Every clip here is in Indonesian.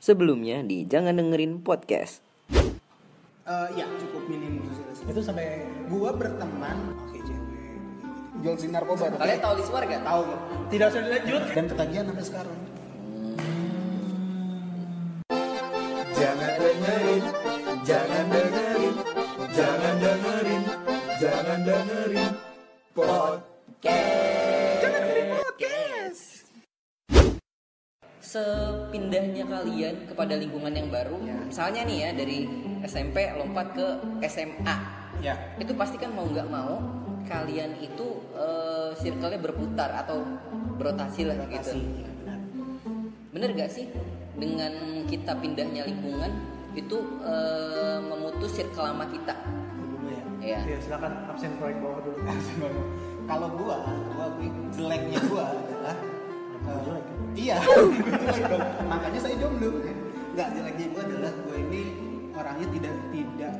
Sebelumnya di Jangan Dengerin Podcast. Eh, ya cukup minim sosialisasi. Itu sampai Gua berteman pakai cewek. jual beli narkoba. Kalian tahu di luar gak? Tahu. Tidak usah dilanjut. Dan ketagihan sampai sekarang. Jangan dengerin, jangan Sepindahnya kalian kepada lingkungan yang baru, misalnya nih ya dari SMP lompat ke SMA, Ya. itu pasti kan mau nggak mau kalian itu eh, circle-nya berputar atau berotasi lah gitu. Bener gak sih dengan kita pindahnya lingkungan itu eh, memutus circle lama kita? Dulu ya. Ya. Ya silakan absen proyek bawah dulu. Kalau gua, gua jeleknya gua adalah Jelek? Iya. Makanya saya jomblo. Enggak, jeleknya gua adalah gua ini orangnya tidak tidak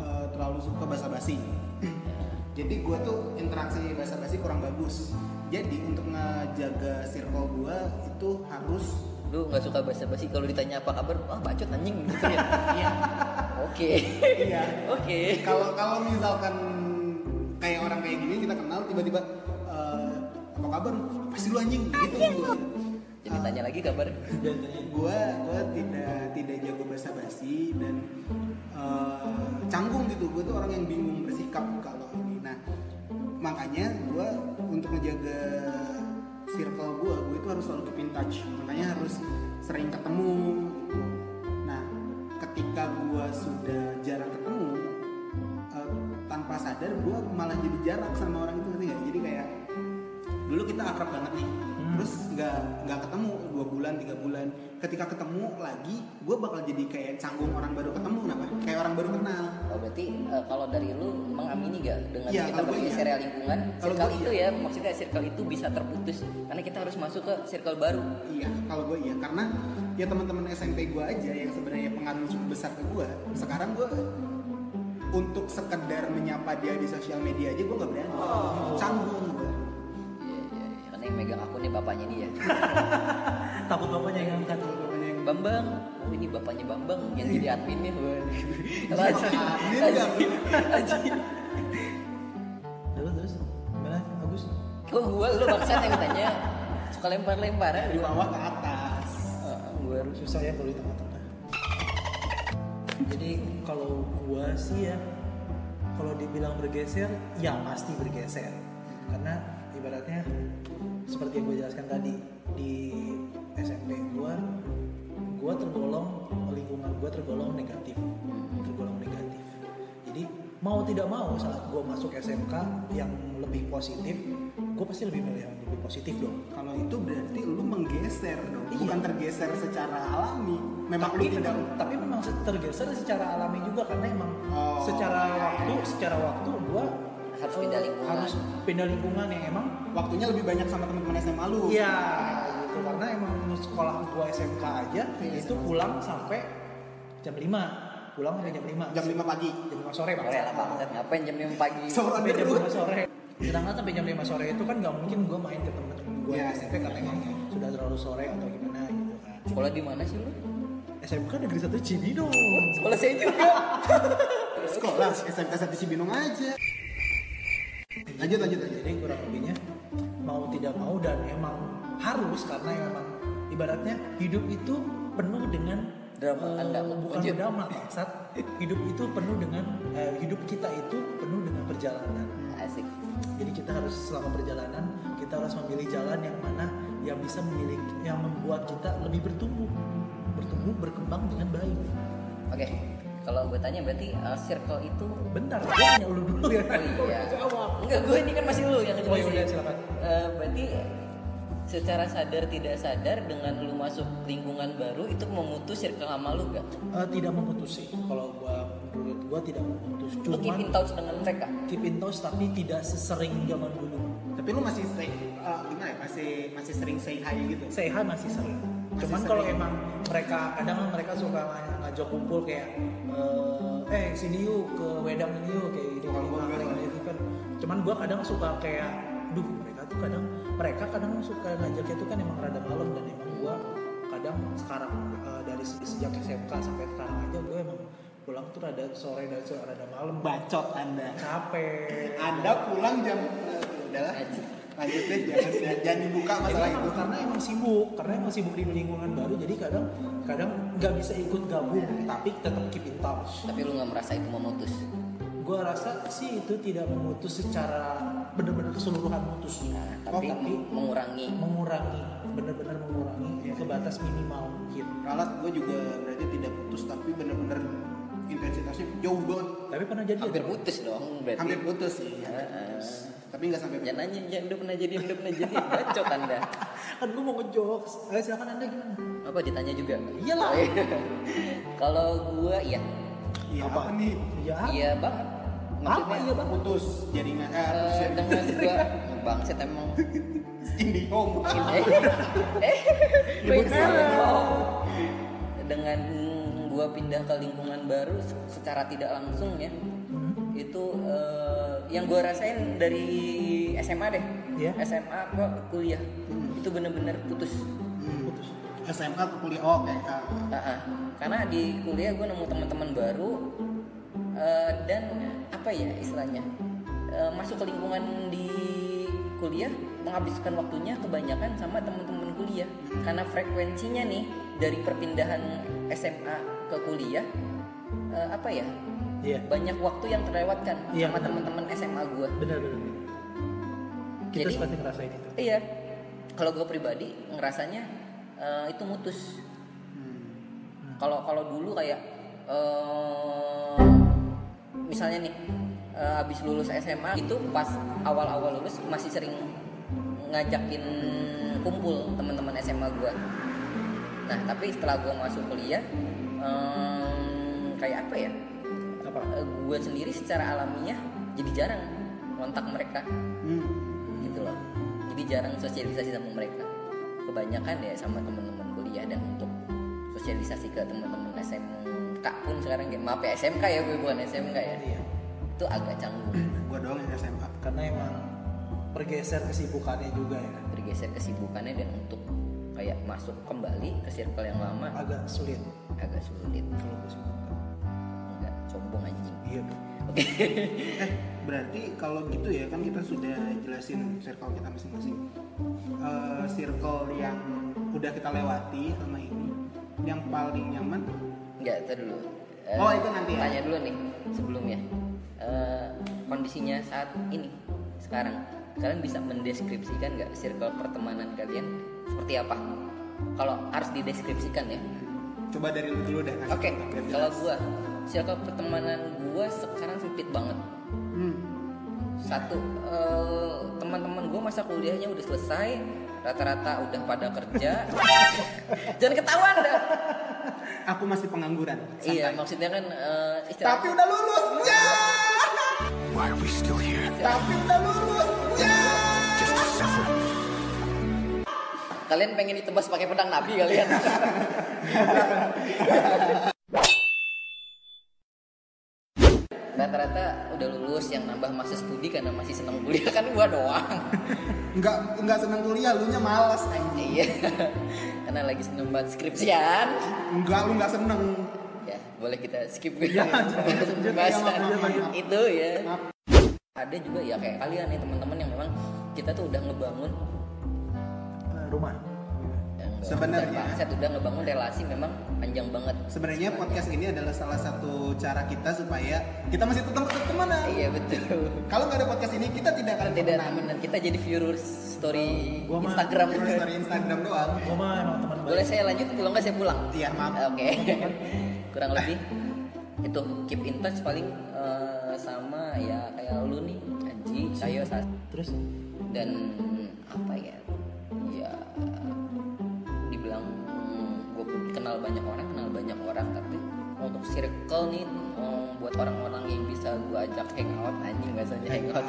eh, terlalu suka basa-basi. Jadi gua tuh interaksi basa-basi kurang bagus. Jadi untuk ngejaga circle gua itu harus Lu nggak suka basa-basi kalau ditanya apa kabar, wah bacot anjing gitu ya. iya Oke. iya Oke. kalau kalau misalkan kayak orang kayak gini kita kenal tiba-tiba apa kabar? Pasti lu anjing? Gitu. Gua. Jadi tanya lagi kabar. gua gua tidak tidak jago bahasa basi dan eh, canggung gitu. Gua tuh orang yang bingung bersikap kalau ini. Nah makanya gua untuk ngejaga circle gua gua itu harus selalu keep in touch. Makanya harus sering ketemu gitu. Nah ketika gua sudah jarang ketemu eh, tanpa sadar gua malah jadi jarak sama orang itu dulu kita akrab banget nih. Terus nggak nggak ketemu dua bulan tiga bulan. Ketika ketemu lagi gue bakal jadi kayak canggung orang baru ketemu kenapa? Kayak orang baru kenal. Oh berarti eh, kalau dari lu mengamini gak dengan Iya, kita bergeser iya. lingkungan, Kalau circle itu iya. ya maksudnya circle itu bisa terputus karena kita harus masuk ke circle baru. iya kalau gue iya. Karena ya teman-teman SMP gue aja yang sebenarnya pengaruh cukup besar ke gue sekarang gue untuk sekedar menyapa dia di sosial media aja gue nggak berani. Canggung gue akunnya bapaknya dia. Takut bapaknya yang angkat. Bambang, oh ini bapaknya Bambang yang jadi adminnya. Admin rajin, rajin. Terus terus gimana Agus? Kok gua lu bangsat yang ditanya suka lempar-lempar ya? dari bawah ke atas Heeh, gua Susah ya kalau di tengah-tengah. Jadi kalau gua sih ya kalau dibilang bergeser, ya pasti bergeser. Karena ibaratnya seperti yang gue jelaskan tadi di SMP gua gua tergolong lingkungan gua tergolong negatif. Tergolong negatif. Jadi mau tidak mau saat gua masuk SMK yang lebih positif gue pasti lebih milih yang lebih positif dong. Kalau itu berarti lu menggeser dong Iya. bukan tergeser secara alami. Memang lu tapi tidak. memang, tapi memang se- tergeser secara alami juga karena emang Oh. secara waktu secara waktu gua Harus pindah lingkungan. harus pindah lingkungan yang emang? Waktunya lebih banyak sama teman-teman SMA lu. Iya. Gitu karena emang sekolah gua SMK aja Iya, itu sama. pulang sampai jam 5 pulang sampai jam 5 jam 5 pagi. Jam 5 sore Sore lah bangsat ngapain jam 5 pagi? Sore sampai jam dulu. 5 sore. Sedangkan sampai jam 5 sore itu kan nggak mungkin gua main ke temen-temen gua Iya, di SMP katanya sudah terlalu sore atau gimana gitu kan. Sekolah di mana sih lu? SMK negeri satu Cibinong. Sekolah saya juga. sekolah SMK satu Cibinong aja lanjut lanjut lanjut jadi kurang lebihnya mau tidak mau dan emang harus karena emang ibaratnya hidup itu penuh dengan Drama, eh, Anda bukan lanjut. drama bangsat hidup itu penuh dengan eh, hidup kita itu penuh dengan perjalanan Asik. jadi kita harus selama perjalanan kita harus memilih jalan yang mana yang bisa memiliki yang membuat kita lebih bertumbuh bertumbuh berkembang dengan baik Oke. Kalau gue tanya berarti uh, circle itu bentar gue nanya lu dulu ya Oh iya. Enggak, gue ini kan masih lu yang Oh, ngejelasin. iya, silakan. Eh, berarti secara sadar tidak sadar dengan lu masuk lingkungan baru itu memutus circle lama lu gak? Eh, tidak memutus sih kalau gua menurut gua tidak memutus Lu keep in touch dengan mereka? keep in touch tapi tidak sesering zaman dulu tapi lu masih say, eh, gimana ya masih masih sering say hi gitu say hi masih sering Masih cuman kalau emang mereka kadang mereka suka ngajak kumpul kayak eh, eh sini yuk ke wedang ini yuk kayak gitu. Kalau enggak. gitu kan cuman gua kadang suka kayak duh mereka tuh kadang mereka kadang suka ngajaknya tuh kan emang rada malam dan emang gua kadang sekarang eh, dari se- sejak SMK sampai sekarang aja gue emang pulang tuh rada sore dan sore rada malam. Bacot anda. Capek. Anda pulang jam eh, udahlah lanjut deh jangan, jangan- dibuka Jadi masalah itu karena emang sibuk karena emang sibuk di lingkungan baru jadi kadang kadang nggak bisa ikut gabung tapi tetap keep in touch Tapi lu nggak merasa itu memutus. gue rasa sih itu tidak memutus secara benar-benar keseluruhan mutus Nah, tapi tapi mengurangi. mengurangi benar-benar mengurangi ke batas minimal mungkin ralat gue juga berarti tidak putus tapi bener-bener intensitasnya jauh banget tapi pernah jadi Hampir putus dong berarti. hampir putus sih Heeh. Tapi nggak sampai Jangan nanya, jangan udah pernah jadi, udah pernah jadi. Bacot anda. kan gue mau ngejokes. Ayo silakan anda gimana? Apa ditanya juga? Iyalah. Kalau gua iya, iya apa nih? Ya iya banget. apa? Iya bang putus jaringan eh, Eh, jaringan. dengan gua. Bangset emang. Indihome bukan eh eh dengan gua pindah ke lingkungan baru secara tidak langsung ya itu eh, yang gua rasain dari SMA deh Iya. SMA gua kuliah itu bener-bener putus Hmm. putus SMA ke kuliah oh, oke. Ah, ah. karena di kuliah gue nemu teman-teman baru eh, dan apa ya istilahnya eh, masuk ke lingkungan di kuliah menghabiskan waktunya kebanyakan sama teman-teman kuliah karena frekuensinya nih dari perpindahan SMA ke kuliah eh, apa ya iya. Banyak waktu yang terlewatkan Iya, sama teman-teman SMA gue benar benar kita Jadi- seperti ngerasain itu. iya. Kalau gue pribadi ngerasanya eh, itu mutus. Kalau kalau dulu kayak eh, misalnya nih eh, habis lulus SMA itu pas awal-awal lulus masih sering ngajakin kumpul teman-teman SMA gua. Nah tapi setelah gua masuk kuliah em, kayak apa ya gue sendiri secara alaminya jadi jarang kontak mereka. Hmm. gitu loh. Jadi jarang sosialisasi sama mereka. Kebanyakan ya sama teman-teman kuliah dan untuk sosialisasi ke teman-teman SMK pun sekarang ya maaf ya SMK ya gue bukan SMK ya. Iya. Itu agak canggung. Gue doang yang SMA karena emang pergeser kesibukannya juga ya. Bergeser kesibukannya dan untuk kayak masuk kembali ke circle yang lama agak sulit. Agak sulit. Kalau gue sombong anjing. Iya dong oke. Eh berarti kalau gitu ya kan kita sudah jelasin circle kita masing-masing. Eh, circle yang udah kita lewati sama ini yang paling nyaman? Enggak itu dulu. Eh, Oh, itu nanti ya? tanya dulu nih sebelumnya Eh, kondisinya saat ini sekarang. Kalian bisa mendeskripsikan nggak circle pertemanan kalian seperti apa? Kalau harus dideskripsikan ya. Coba dari lu dulu deh oke biar kalau gua circle pertemanan gua sekarang sempit banget hmm. satu eh, teman-teman gue masa kuliahnya udah selesai rata-rata udah pada kerja jangan ketahuan dah aku masih pengangguran iya santai. maksudnya kan eh, istilah tapi udah lulus ya Why are we still here? tapi udah lulus ya Just to suffer? kalian pengen ditebas pakai pedang nabi kalian rata-rata udah lulus yang nambah masa studi karena masih seneng kuliah kan gua doang. Nggak nggak seneng kuliah lu nya malas anjing. Iya. Karena lagi seneng banget skripsian. Enggak lu nggak seneng. Ya boleh kita skip. Lanjut, lanjut, lanjut. Bahasan maaf, maaf, maaf. itu ya. Maaf. ada juga ya kayak kalian nih teman-teman yang memang kita tuh udah ngebangun rumah. nggak- Sebenarnya. konsep, udah ngebangun relasi memang panjang banget. Sebenarnya podcast ini adalah salah satu cara kita supaya kita masih tetap temenan iya betul. Kalau nggak ada podcast ini kita tidak akan tidak temenan. temenan. Kita jadi viewers story Gua mah- Instagram. Story Instagram doang. Gue mah emang teman boleh saya lanjut? Kalau nggak saya pulang? Iya maaf. Oke. Kurang lebih. Itu keep in touch paling eh, sama ya kayak lu nih. Anji Sayo Sas. Terus? Dan apa ya kenal banyak orang kenal banyak orang tapi untuk circle nih eh, buat orang-orang yang bisa gue ajak hangout anjing nggak saja hangout.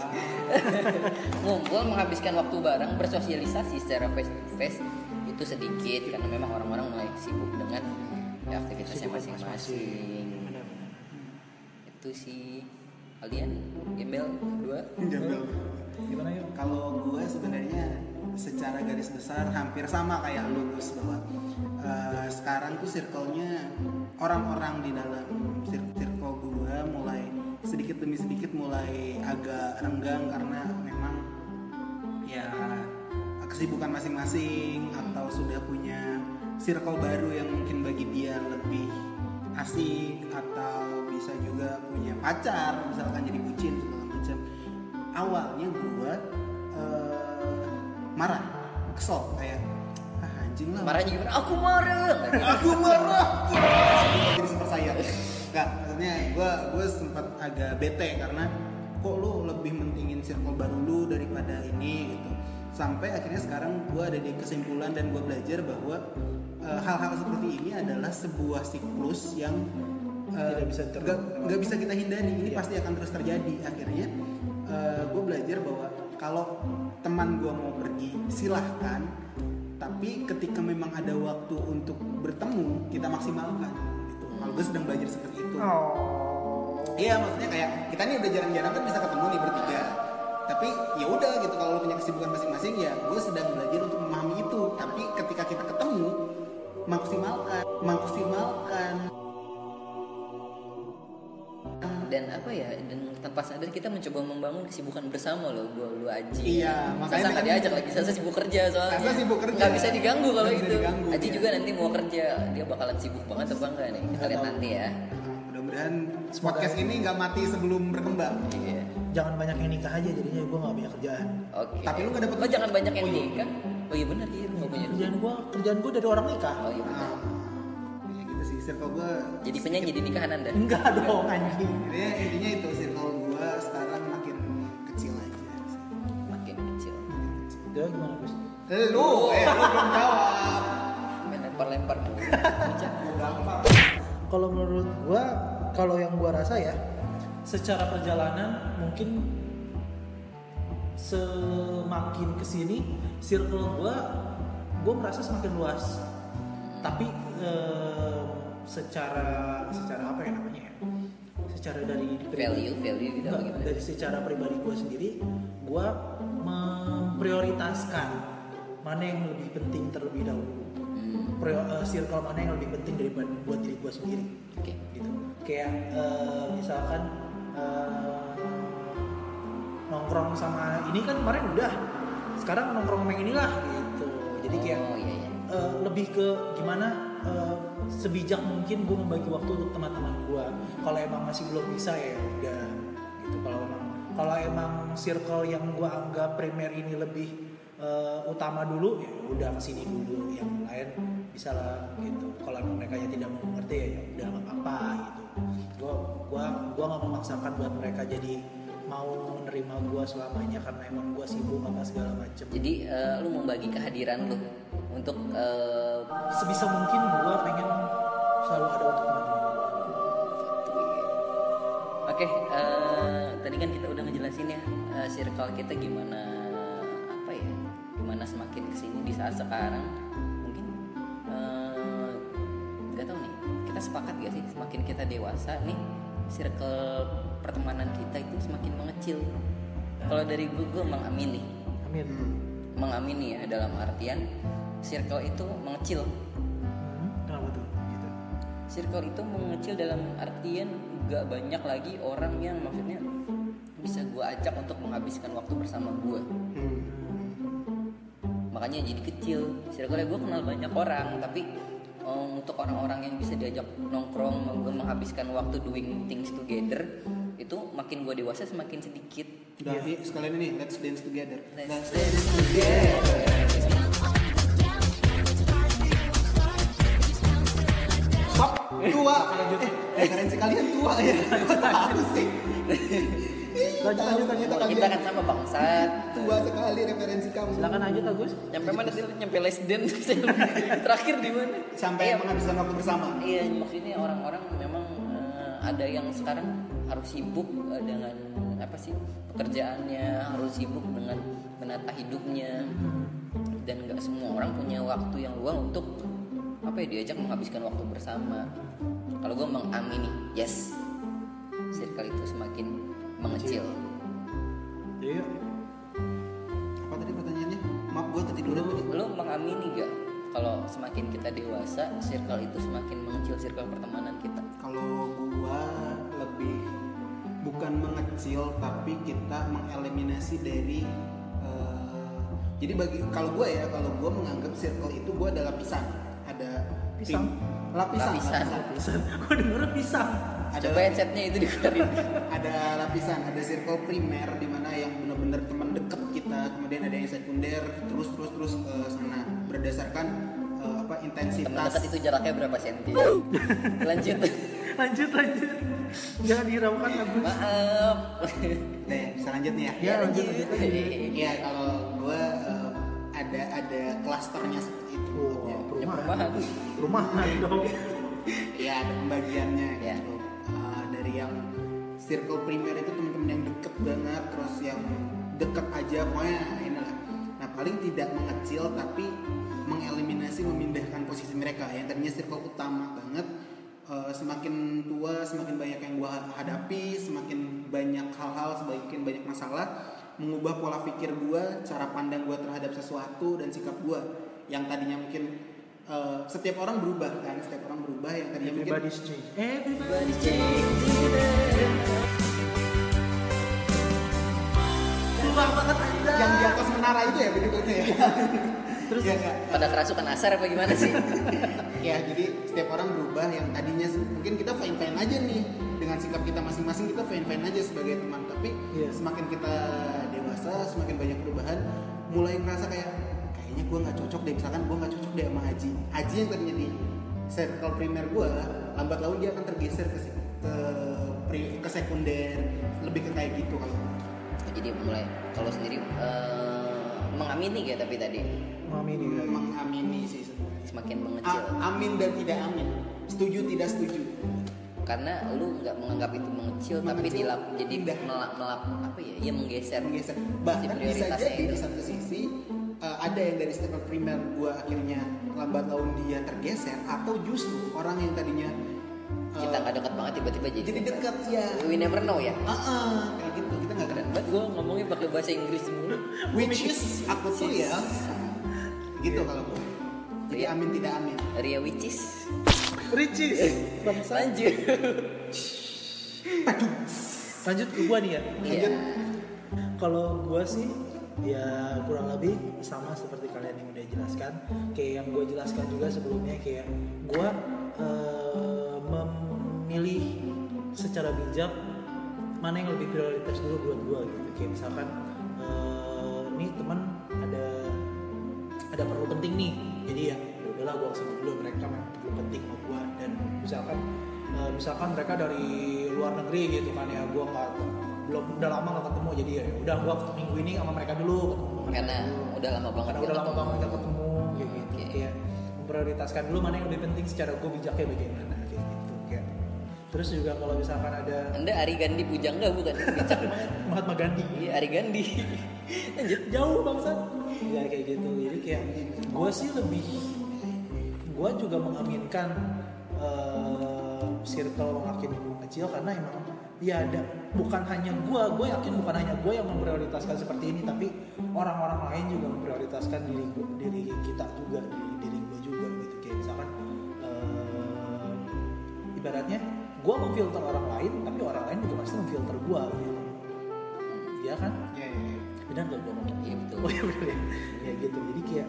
ngumpul menghabiskan waktu bareng bersosialisasi secara face to face itu sedikit karena memang orang-orang mulai sibuk dengan ya, aktivitasnya masing-masing. itu sih. Kalian gembel dua Jambel. gimana yuk? Kalau gue sebenarnya secara garis besar hampir sama kayak lu Gus bahwa eh, sekarang tuh circle-nya orang-orang di dalam cir- circle gua mulai sedikit demi sedikit mulai agak renggang karena memang ya kesibukan masing-masing atau sudah punya circle baru yang mungkin bagi dia lebih asik atau bisa juga punya pacar misalkan jadi bucin segala macam. Awalnya gua eh, marah kesel kayak anjing lah. Marahnya gimana? Aku marah. Aku marah jadi super sayang. Nggak maksudnya gue gue sempat agak bete karena kok lu lebih mentingin circle baru lu daripada ini gitu. Sampai akhirnya sekarang gue ada di kesimpulan dan gue belajar bahwa eh, hal-hal seperti ini adalah sebuah siklus yang eh, Tidak bisa ter- nggak nggak bisa kita hindari. Ini Iya. pasti akan terus terjadi. Akhirnya gue belajar bahwa kalau teman gue mau pergi silahkan tapi ketika memang ada waktu untuk bertemu kita maksimalkan gitu. Kalau gue sedang belajar seperti itu. Iya maksudnya kayak kita nih udah jarang-jarang kan bisa ketemu nih bertiga. Tapi ya udah gitu kalau lo punya kesibukan masing-masing ya gue sedang belajar untuk memahami itu. Tapi ketika kita ketemu maksimalkan, maksimalkan. Dan apa ya? Dan tanpa sadar kita mencoba membangun kesibukan bersama loh. Gua lu Aji. Iya, makanya Sasa nggak diajak lagi. Sasa sibuk kerja soalnya. Sasa sibuk kerja. Nggak bisa diganggu kalau itu. diganggu, Aji iya. juga nanti mau kerja. Dia bakalan sibuk banget apa enggak nih? Kita lihat nanti ya. Mudah-mudahan podcast ini nggak mati sebelum berkembang. Iya. Jangan banyak yang nikah aja jadinya gue nggak banyak kerjaan. Oke. Tapi lu nggak dapet Oh jangan banyak yang Oh, iya. nikah. Oh iya benar iya nggak punya. Kerjaan gue kerjaan gue dari orang nikah. Oh iya benar. Circle gue. Jadi penyanyi di nikahan anda. Enggak dong anjing. Intinya, intinya itu circle gue sekarang makin kecil aja. Makin kecil. Itu gimana Gus? Lu, eh lu belum jawab. Main lempar-lempar. Gampang. Kalau menurut gua, kalau yang gua rasa ya, secara perjalanan mungkin semakin ke sini circle gua, gua merasa semakin luas. Tapi eh, secara secara apa ya namanya ya? Secara dari Value, value gitu Enggak, dari secara pribadi gue sendiri gue memprioritaskan mana yang lebih penting terlebih dahulu. Hmm, Prio- eh, circle mana yang lebih penting daripada buat diri gue sendiri. Oke. gitu. Kayak eh, misalkan eh, nongkrong sama ini kan kemarin udah. Sekarang nongkrong sama yang inilah gitu. Jadi kayak Oh iya iya. eh, lebih ke gimana eh, sebijak mungkin gue membagi waktu untuk teman-teman gue kalau emang masih belum bisa ya udah gitu. Kalau emang kalau emang circle yang gue anggap primer ini lebih eh, utama dulu ya udah ke sini dulu. Yang lain bisa lah gitu. Kalau mereka yang tidak mengerti ya udah nggak apa-apa gitu. Gue gua gua nggak memaksakan buat mereka jadi mau menerima gue selamanya karena emang gue sibuk apa segala macem. Jadi eh, lu membagi kehadiran lu untuk eh, sebisa mungkin gue pengen selalu ada untuk teman-teman Oke, eh, tadi kan kita udah ngejelasin ya eh, circle kita gimana apa ya, gimana semakin ke sini di saat sekarang. Mungkin nggak tahu nih kita sepakat gak sih semakin kita dewasa nih circle pertemanan kita itu semakin mengecil. Kalau dari gue, gue mengamini, amin. Mengamini ya dalam artian circle itu mengecil. hmm, kenapa tuh gitu Circle itu mengecil dalam artian gak banyak lagi orang yang maksudnya bisa gue ajak untuk menghabiskan waktu bersama gue. Hmm. Makanya jadi kecil. Circle gue kenal banyak orang, tapi um, untuk orang-orang yang bisa diajak nongkrong, gue menghabiskan waktu doing things together, itu makin gue dewasa semakin sedikit. Yuk, sekalian ini let's dance together. Let's dance together. Tua. Eh, referensi kalian tua ya. Gue tahu sih. Lanjut, lanjut, lanjut. Kita kan sama bangsat. tua sekali referensi kamu. silakan aja Agus Nyampe mana sih? Nyampe les dance. Terakhir di mana? Sampai Iya, menghabiskan waktu bersama. Iya, maksudnya orang-orang memang eh, ada yang sekarang harus sibuk eh, dengan apa sih pekerjaannya, harus sibuk dengan menata hidupnya, dan nggak semua orang punya waktu yang luang untuk apa ya diajak menghabiskan waktu bersama. Kalau gue mengamini, yes, circle itu semakin mengecil. Iya. Apa tadi pertanyaannya? Maaf, gue nih. lu mengamini gak kalau semakin kita dewasa circle itu semakin mengecil circle pertemanan kita Kalau gua lebih bukan mengecil tapi kita mengeliminasi dari eh, jadi bagi kalau gua ya kalau gua menganggap circle itu gua ada lapisan ada Pisang? lapisan Lapisan. Pisang. Gue dengernya pisang. ada coba headsetnya itu dikeluarin ada lapisan ada circle primer di mana yang benar-benar teman dekat kita kemudian ada yang sekunder terus terus terus ke sana berdasarkan eh, apa teman intensitas dekat itu jaraknya berapa senti lanjut Lanjut lanjut. Jangan dihiraukan Agus. maaf Nah, selanjutnya ya. Ya, lanjut, lanjut. Iya, kalau gue ada ada klasternya seperti itu. Oh, Ya. Perumahan. perumahan Perumahan dong. Iya, ada pembagiannya Ya. gitu. Eh, dari yang circle primer itu teman-teman yang deket banget, terus yang deket aja pokoknya inilah. Nah, paling tidak mengecil tapi mengeliminasi memindahkan posisi mereka yang tadinya circle utama banget eh, semakin tua semakin banyak yang gua hadapi semakin banyak hal-hal semakin banyak masalah mengubah pola pikir gua cara pandang gua terhadap sesuatu dan sikap gua yang tadinya mungkin eh, setiap orang berubah kan setiap orang berubah yang tadinya mungkin Everybody's change. Everybody. Berubah banget anda. yang di atas menara itu ya bener-bener ya terus ya enggak pada kerasukan asar apa gimana sih ya jadi setiap orang berubah yang tadinya mungkin kita fine fine aja nih dengan sikap kita masing-masing kita fine fine aja sebagai teman tapi Iya. semakin kita dewasa semakin banyak perubahan mulai ngerasa kayak kayaknya gue nggak cocok deh. Misalkan gue nggak cocok deh sama Haji. Haji yang tadinya di circle primer gue lambat laun dia akan tergeser ke ke pri- ke sekunder. Lebih ke kayak gitu kalau jadi mulai kalau sendiri eh, mengamini ya tapi tadi? Mami ini lagi. mengamini sih sebenarnya. Semakin mengecil. A- amin dan tidak amin. Setuju tidak setuju. Karena lu nggak menganggap itu mengecil, tapi Mengecil, dilap jadi melap, melap apa ya? Ya menggeser. Menggeser. Bahkan bisa prioritasnya jadi itu. di satu sisi uh, ada yang dari step primer gua akhirnya lambat laun dia tergeser atau justru orang yang tadinya uh, kita nggak dekat banget tiba-tiba jadi jadi dekat ya we never know ya. Ah, ah, kayak gitu kita nggak keren banget gue ngomongnya pakai bahasa Inggris mulu which is aku tuh ya gitu kalau gua. Jadi amin tidak amin. Ria Wicis Ricis. Bangsa. lanjut. Lanjut ke gua nih ya. Iya. Kalau gua sih ya kurang lebih sama seperti kalian yang udah jelaskan. Kayak yang gua jelaskan juga sebelumnya kayak gua eh, memilih secara bijak mana yang lebih prioritas dulu buat gua gitu. Kayak misalkan eh, ini teman ada ada perlu penting nih. Jadi ya ya udahlah gua ke sana dulu mereka memang perlu penting sama gua dan misalkan eh, misalkan mereka dari luar negeri gitu kan ya gua nggak belum udah lama nggak ketemu jadi ya udah gua minggu ini sama mereka dulu ketemu sama Karena dulu. udah lama banget karena udah lama banget nggak ketemu kayak gitu Oke. kayak memprioritaskan dulu mana yang lebih penting secara gua bijaknya bagaimana kayak gitu kayak. Terus juga kalau misalkan ada anda Ari Gandhi Pujangga bukan? Bijak banget Mahatma Gandhi. Iya Ari Gandhi. Lanjut. Jauh bangsat. Ya kayak gitu. Jadi kayak gue sih lebih gue juga mengaminkan eh, circle makin kecil karena emang ya ada bukan hanya gue gue yakin bukan hanya gue yang memprioritaskan seperti ini tapi orang-orang lain juga memprioritaskan diri gua, diri kita juga diri diri gue juga gitu. Kayak misalkan eh, ibaratnya gue memfilter orang lain tapi orang lain juga pasti memfilter gue gitu. Ya kan? Ya, ya, ya. benar gak gue ngomong? Iya betul. Oh iya bener ya. Ya gitu. Jadi kayak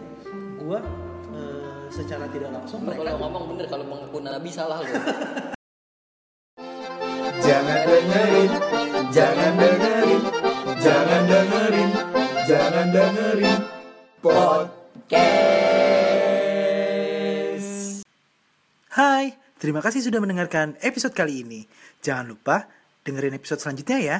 gua eh, secara tidak langsung mereka kalau ngomong bener. Kalau mengaku nabi salah lo terima kasih sudah mendengarkan episode kali ini. Jangan lupa dengerin episode selanjutnya ya.